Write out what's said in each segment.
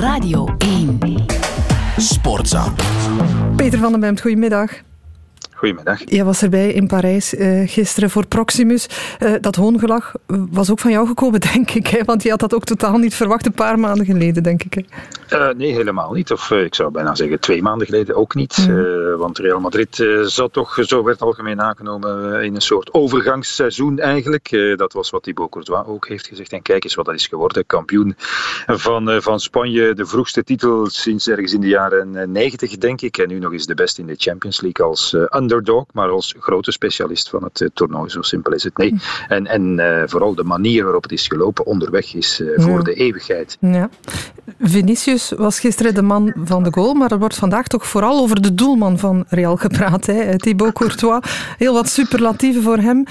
Radio 1. Sportza. Peter van den Bemt, goedemiddag. Goedemiddag. Jij was erbij in Parijs uh, gisteren voor Proximus. Uh, dat hoongelach was ook van jou gekomen, denk ik. Hè? Want je had dat ook totaal niet verwacht een paar maanden geleden, denk ik. Hè? Uh, nee, helemaal niet. Of ik zou bijna zeggen twee maanden geleden ook niet. Mm. want Real Madrid zat toch, zo werd algemeen aangenomen, in een soort overgangsseizoen eigenlijk. dat was wat Thibaut Courtois ook heeft gezegd. En kijk eens wat dat is geworden. Kampioen van, van Spanje. De vroegste titel sinds ergens in de jaren 90, denk ik. En nu nog eens de beste in de Champions League als underdog, maar als grote specialist van het uh, toernooi. Zo simpel is het. Nee. Hm. En, en uh, vooral de manier waarop het is gelopen onderweg is uh, voor ja. de eeuwigheid. Ja. Vinicius was gisteren de man van de goal, maar er wordt vandaag toch vooral over de doelman van Real gepraat. Hè? Thibaut Courtois. Heel wat superlatieven voor hem.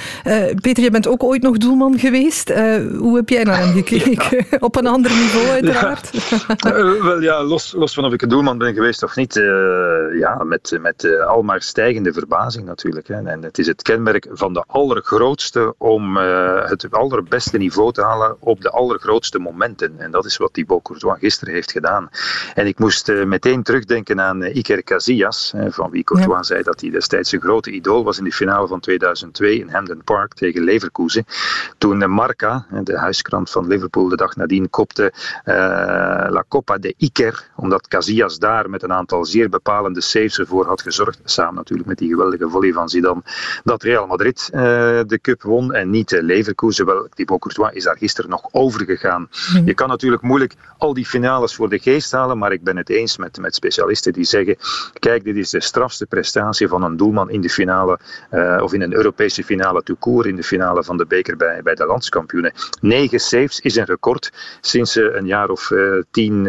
Peter, je bent ook ooit nog doelman geweest. hoe heb jij naar hem gekeken? Ja. Op een ander niveau, uiteraard. Wel ja, los, los van of ik een doelman ben geweest of niet. ja, met, met al maar stijgende verbazing natuurlijk. Hè. En het is het kenmerk van de allergrootste om uh, het allerbeste niveau te halen op de allergrootste momenten. En dat is wat Thibaut Courtois gisteren heeft gedaan. En ik moest uh, meteen terugdenken aan uh, Iker Casillas, van wie Courtois ja. zei dat hij destijds een grote idool was in de finale van 2002 in Hampden Park tegen Leverkusen. Toen Marca, de huiskrant van Liverpool, de dag nadien kopte La Copa de Iker, omdat Casillas daar met een aantal zeer bepalende saves ervoor had gezorgd, samen natuurlijk met die geweldige volley van Zidane, dat Real Madrid uh, de cup won en niet Leverkusen. Wel, Thibaut Courtois is daar gisteren nog over gegaan. Mm. Je kan natuurlijk moeilijk al die finales voor de geest halen, maar ik ben het eens met, met specialisten die zeggen, kijk, dit is de strafste prestatie van een doelman in de finale, uh, of in een Europese finale tout court, in de finale van de beker bij, bij de landskampioenen. Negen saves is een record sinds ze een jaar of tien,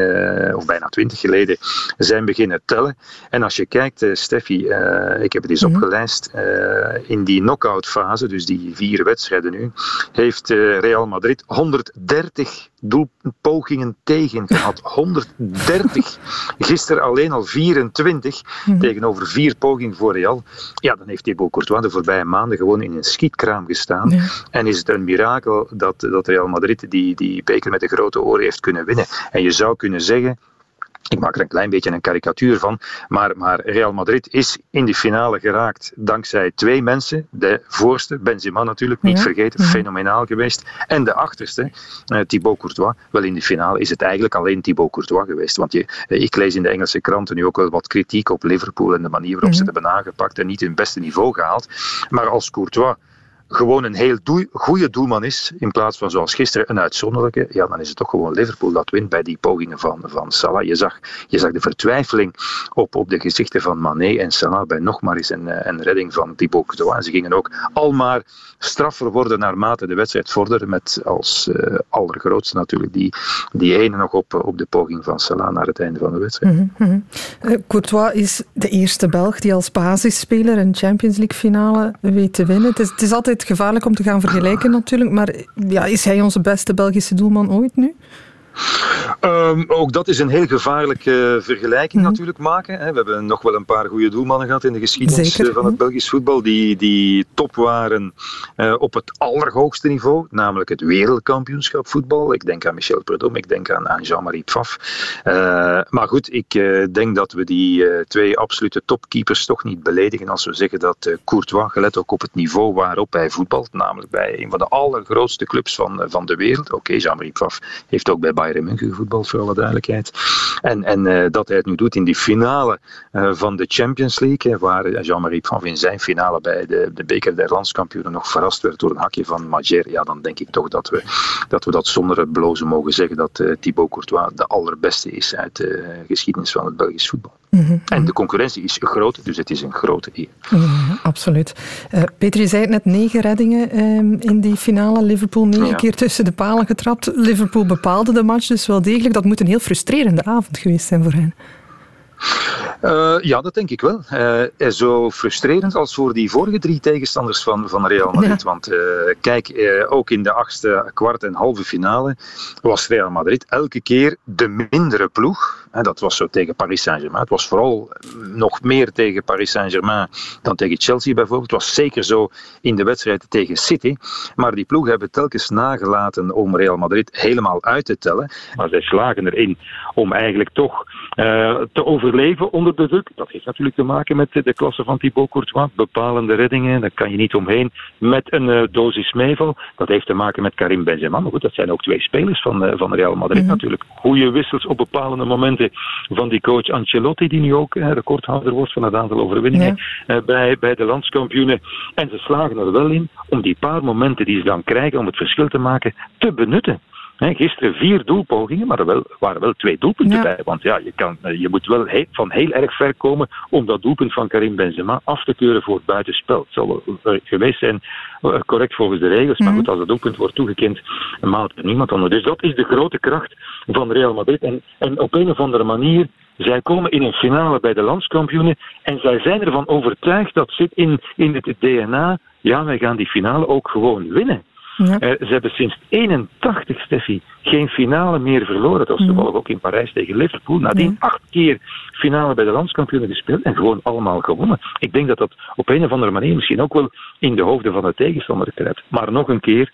of bijna twintig geleden zijn beginnen tellen. En als je kijkt, Steffi, ik heb het eens mm -hmm. opgelijst, in die knock-out fase, dus die vier wedstrijden nu, heeft uh, Real Madrid 130 doelpogingen tegen gehad. 130. Gisteren alleen al 24 mm -hmm. tegenover vier pogingen voor Real. Ja, dan heeft Thibaut Courtois de voorbije maanden gewoon in een schietkraam gestaan. En is het een mirakel dat, dat Real Madrid die, die beker met de grote oren heeft kunnen winnen. En je zou kunnen zeggen ik maak er een klein beetje een karikatuur van. Maar, maar, Real Madrid is in die finale geraakt dankzij twee mensen. De voorste, Benzema natuurlijk, niet ja. vergeten, ja. fenomenaal geweest. En de achterste, uh, Thibaut Courtois. Wel, in die finale is het eigenlijk alleen Thibaut Courtois geweest. Want je, uh, ik lees in de Engelse kranten nu ook wel wat kritiek op Liverpool en de manier waarop ja. ze het hebben aangepakt en niet hun beste niveau gehaald. Maar als Courtois gewoon een heel goede doelman is, in plaats van zoals gisteren een uitzonderlijke, ja, dan is het toch gewoon Liverpool dat wint bij die pogingen van, van Salah. Je zag, je zag de vertwijfeling op, op de gezichten van Mané en Salah bij nog maar eens een, een redding van Thibaut Courtois. Ze gingen ook al maar straffer worden naarmate de wedstrijd vorderde, met als uh, allergrootste natuurlijk die, die ene nog op, op de poging van Salah naar het einde van de wedstrijd. Mm Courtois is de eerste Belg die als basisspeler een Champions League finale weet te winnen. Het is, het is altijd gevaarlijk om te gaan vergelijken natuurlijk, maar ja, is hij onze beste Belgische doelman ooit nu? Um, ook dat is een heel gevaarlijke vergelijking mm. natuurlijk maken. We hebben nog wel een paar goede doelmannen gehad in de geschiedenis Zeker, van het Belgisch voetbal die, die top waren uh, op het allerhoogste niveau, namelijk het wereldkampioenschap voetbal. Ik denk aan Michel Prudhomme, ik denk aan, aan Jean-Marie Pfaff. Uh, maar goed, ik uh, denk dat we die twee absolute topkeepers toch niet beledigen als we zeggen dat Courtois, gelet ook op het niveau waarop hij voetbalt, namelijk bij een van de allergrootste clubs van, van de wereld. Oké, okay, Jean-Marie Pfaff heeft ook bij Bayern Bayern München gevoetbald, voor alle duidelijkheid. En, en uh, dat hij het nu doet in die finale uh, van de Champions League, waar Jean-Marie Pfaff in zijn finale bij de, de beker der landskampioenen nog verrast werd door een hakje van Majer. Ja, dan denk ik toch dat we dat, we dat zonder blozen mogen zeggen dat Thibaut Courtois de allerbeste is uit de geschiedenis van het Belgisch voetbal. Mm -hmm. En de concurrentie is groot, dus het is een grote eer. Ja, absoluut. Uh, Peter, je zei het net, negen reddingen um, in die finale. Liverpool negen ja. keer tussen de palen getrapt. Liverpool bepaalde de match dus wel degelijk. Dat moet een heel frustrerende avond geweest zijn voor hen. Uh, ja, dat denk ik wel. Uh, zo frustrerend als voor die vorige drie tegenstanders van, van Real Madrid. Ja. Want uh, kijk, ook in de achtste, kwart en halve finale was Real Madrid elke keer de mindere ploeg. Dat was zo tegen Paris Saint-Germain. Het was vooral nog meer tegen Paris Saint-Germain dan tegen Chelsea bijvoorbeeld. Het was zeker zo in de wedstrijd tegen City. Maar die ploegen hebben telkens nagelaten om Real Madrid helemaal uit te tellen. Maar zij slagen erin om eigenlijk toch te overleven onder de druk. Dat heeft natuurlijk te maken met de klasse van Thibaut Courtois. Bepalende reddingen, daar kan je niet omheen. Met een uh, dosis meeval. Dat heeft te maken met Karim Benzema. Maar goed, dat zijn ook twee spelers van, uh, van Real Madrid mm natuurlijk. Goede wissels op bepaalde momenten van die coach Ancelotti, die nu ook uh, recordhouder wordt van het aantal overwinningen ja. bij, bij de landskampioenen. En ze slagen er wel in om die paar momenten die ze dan krijgen om het verschil te maken, te benutten gisteren vier doelpogingen, maar er wel, waren wel twee doelpunten bij. Want ja, je, kan, eh, je moet wel van heel erg ver komen om dat doelpunt van Karim Benzema af te keuren voor het buitenspel. Het zal wel eh, geweest zijn, eh, correct volgens de regels, maar mhm. goed, als het doelpunt wordt toegekend, maalt er niemand onder. Dus dat is de grote kracht van Real Madrid. En, en op een of andere manier zij komen in een finale bij de landskampioenen en zij zijn ervan overtuigd dat zit in, in het DNA. Ja, wij gaan die finale ook gewoon winnen. Ja. Uh, ze hebben sinds 81, Steffi, geen finale meer verloren. Dat was toevallig ook in Parijs tegen Liverpool. Nadien ja. acht keer finale bij de landskampioenen gespeeld en gewoon allemaal gewonnen. Ik denk dat dat op een of andere manier misschien ook wel in de hoofden van de tegenstander kruipt. Maar nog een keer,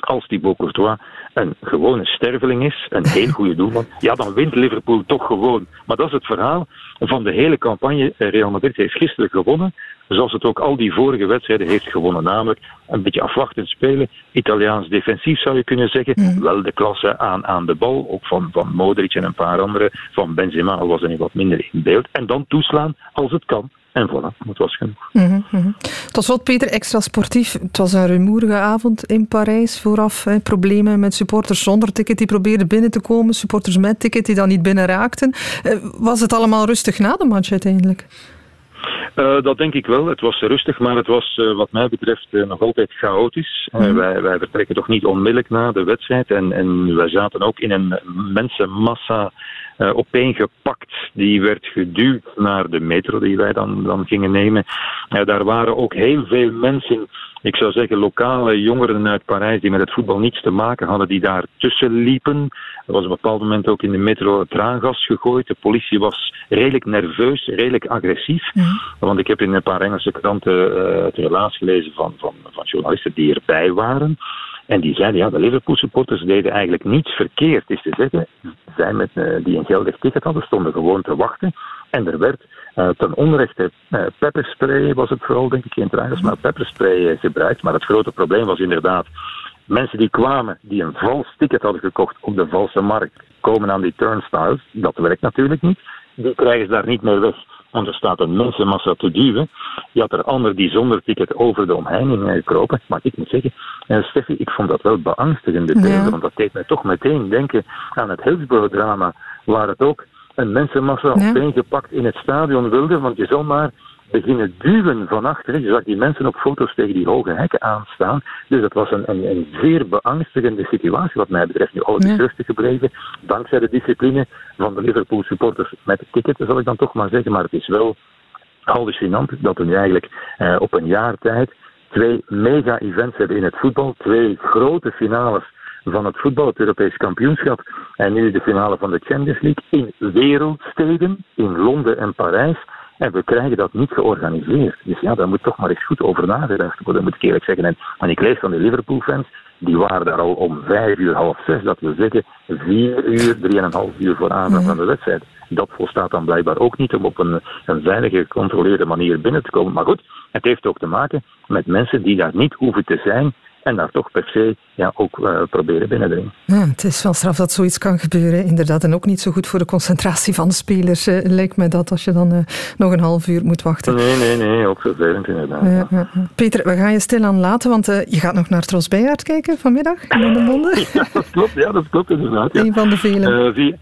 als Thibaut Courtois een gewone sterveling is, een heel goede doelman, ja, dan wint Liverpool toch gewoon. Maar dat is het verhaal van de hele campagne. Real Madrid heeft gisteren gewonnen, zoals het ook al die vorige wedstrijden heeft gewonnen. Namelijk een beetje afwachtend spelen, Italiaans defensief zou je kunnen zeggen. Mm. Wel de klasse aan, aan de bal, ook van, van Modric en een paar anderen. Van Benzema was er wat minder in beeld. En dan toeslaan als het kan. En voilà, het was genoeg. Mm -hmm. Tot slot, Peter, extra sportief. Het was een rumoerige avond in Parijs vooraf. Hè. Problemen met supporters zonder ticket die probeerden binnen te komen. Supporters met ticket die dan niet binnen raakten. Eh, was het allemaal rustig na de match uiteindelijk? Uh, dat denk ik wel. Het was rustig, maar het was uh, wat mij betreft uh, nog altijd chaotisch. Mm. wij, wij vertrekken toch niet onmiddellijk na de wedstrijd. En, en wij zaten ook in een mensenmassa opeengepakt. Die werd geduwd naar de metro die wij dan, dan gingen nemen. daar waren ook heel veel mensen ik zou zeggen, lokale jongeren uit Parijs die met het voetbal niets te maken hadden, die daar tussen liepen. Er was op een bepaald moment ook in de metro traangas gegooid. De politie was redelijk nerveus, redelijk agressief. Want ik heb in een paar Engelse kranten uh, het relaas gelezen van, van, van journalisten die erbij waren. En die zeiden, ja, de Liverpool supporters deden eigenlijk niets verkeerd. Is te zeggen, zij met, uh, die een geldig ticket hadden, stonden gewoon te wachten. En er werd uh, ten onrechte uh, pepperspray, was het vooral denk ik het Engels, maar pepperspray gebruikt. Maar het grote probleem was inderdaad mensen die kwamen, die een vals ticket hadden gekocht op de valse markt, komen aan die turnstiles. Dat werkt natuurlijk niet. Die krijgen ze daar niet meer weg. Want er staat een mensenmassa te duwen. Je had er anderen die zonder ticket over de omheining kropen. Maar ik moet zeggen, uh, Steffi, ik vond dat wel beangstigende beelden. Want dat deed mij toch meteen denken aan het Hillsborough-drama. Waar het ook een mensenmassa ja. opeengepakt in het stadion wilde. Want je zal maar beginnen duwen van achter. Je zag die mensen op foto's tegen die hoge hekken aanstaan. Dus dat was een, een, een zeer beangstigende situatie wat mij betreft. Nu alles is rustig gebleven, dankzij de discipline van de Liverpool supporters met tickets, zal ik dan toch maar zeggen. Maar het is wel hallucinant dat we nu eigenlijk eh, op een jaar tijd twee mega-events hebben in het voetbal. Twee grote finales van het voetbal, het Europees kampioenschap. En nu de finale van de Champions League in wereldsteden, in Londen en Parijs. En we krijgen dat niet georganiseerd. Dus ja, daar moet toch maar eens goed over nagedacht worden, moet ik eerlijk zeggen. En, en ik lees van de Liverpool-fans, die waren daar al om vijf uur, half zes, dat wil zeggen vier uur, drieënhalf uur voor aanvang van de wedstrijd. Dat volstaat dan blijkbaar ook niet om op een, een veilige, gecontroleerde manier binnen te komen. Maar goed, het heeft ook te maken met mensen die daar niet hoeven te zijn en daar toch per se ja, ook uh, proberen binnendringen. Ja, het is wel straf dat zoiets kan gebeuren, inderdaad. En ook niet zo goed voor de concentratie van de spelers, uh, lijkt me dat, als je dan uh, nog een half uur moet wachten. Nee, nee, nee, ook vervelend inderdaad. Ja, ja. Peter, we gaan je stilaan laten, want je gaat nog naar Trosbijaard kijken vanmiddag in de Monde. ja, dat klopt, ja, dat klopt inderdaad. Een van de vele.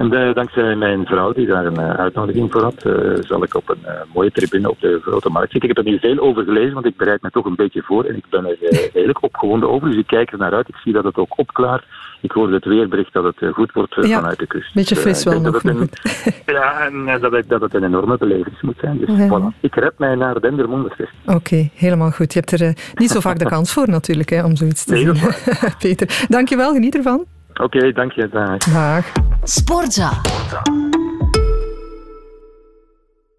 En uh, dankzij mijn vrouw, die daar een uh, uitnodiging voor had, uh, zal ik op een mooie tribune op de Grote Markt zitten. Ik heb er nu veel over gelezen, want ik bereid me toch een beetje voor. En ik ben er eigenlijk opgewonden over. Dus ik kijk er naar uit. Ik zie dat het ook opklaart. Ik hoorde het weerbericht dat het goed wordt ja, vanuit de kust. Beetje fris wel nog. Een, ja, en dat het, dat het een enorme belevenis moet zijn. Dus ja. voilà. Ik red mij naar Dendermonde. Oké, okay, helemaal goed. Je hebt er niet zo vaak de kans voor natuurlijk, hè, om zoiets te nee, zien. Peter, dankjewel. Geniet ervan. Oké, okay, dank je. Dag. Dag. Sportza.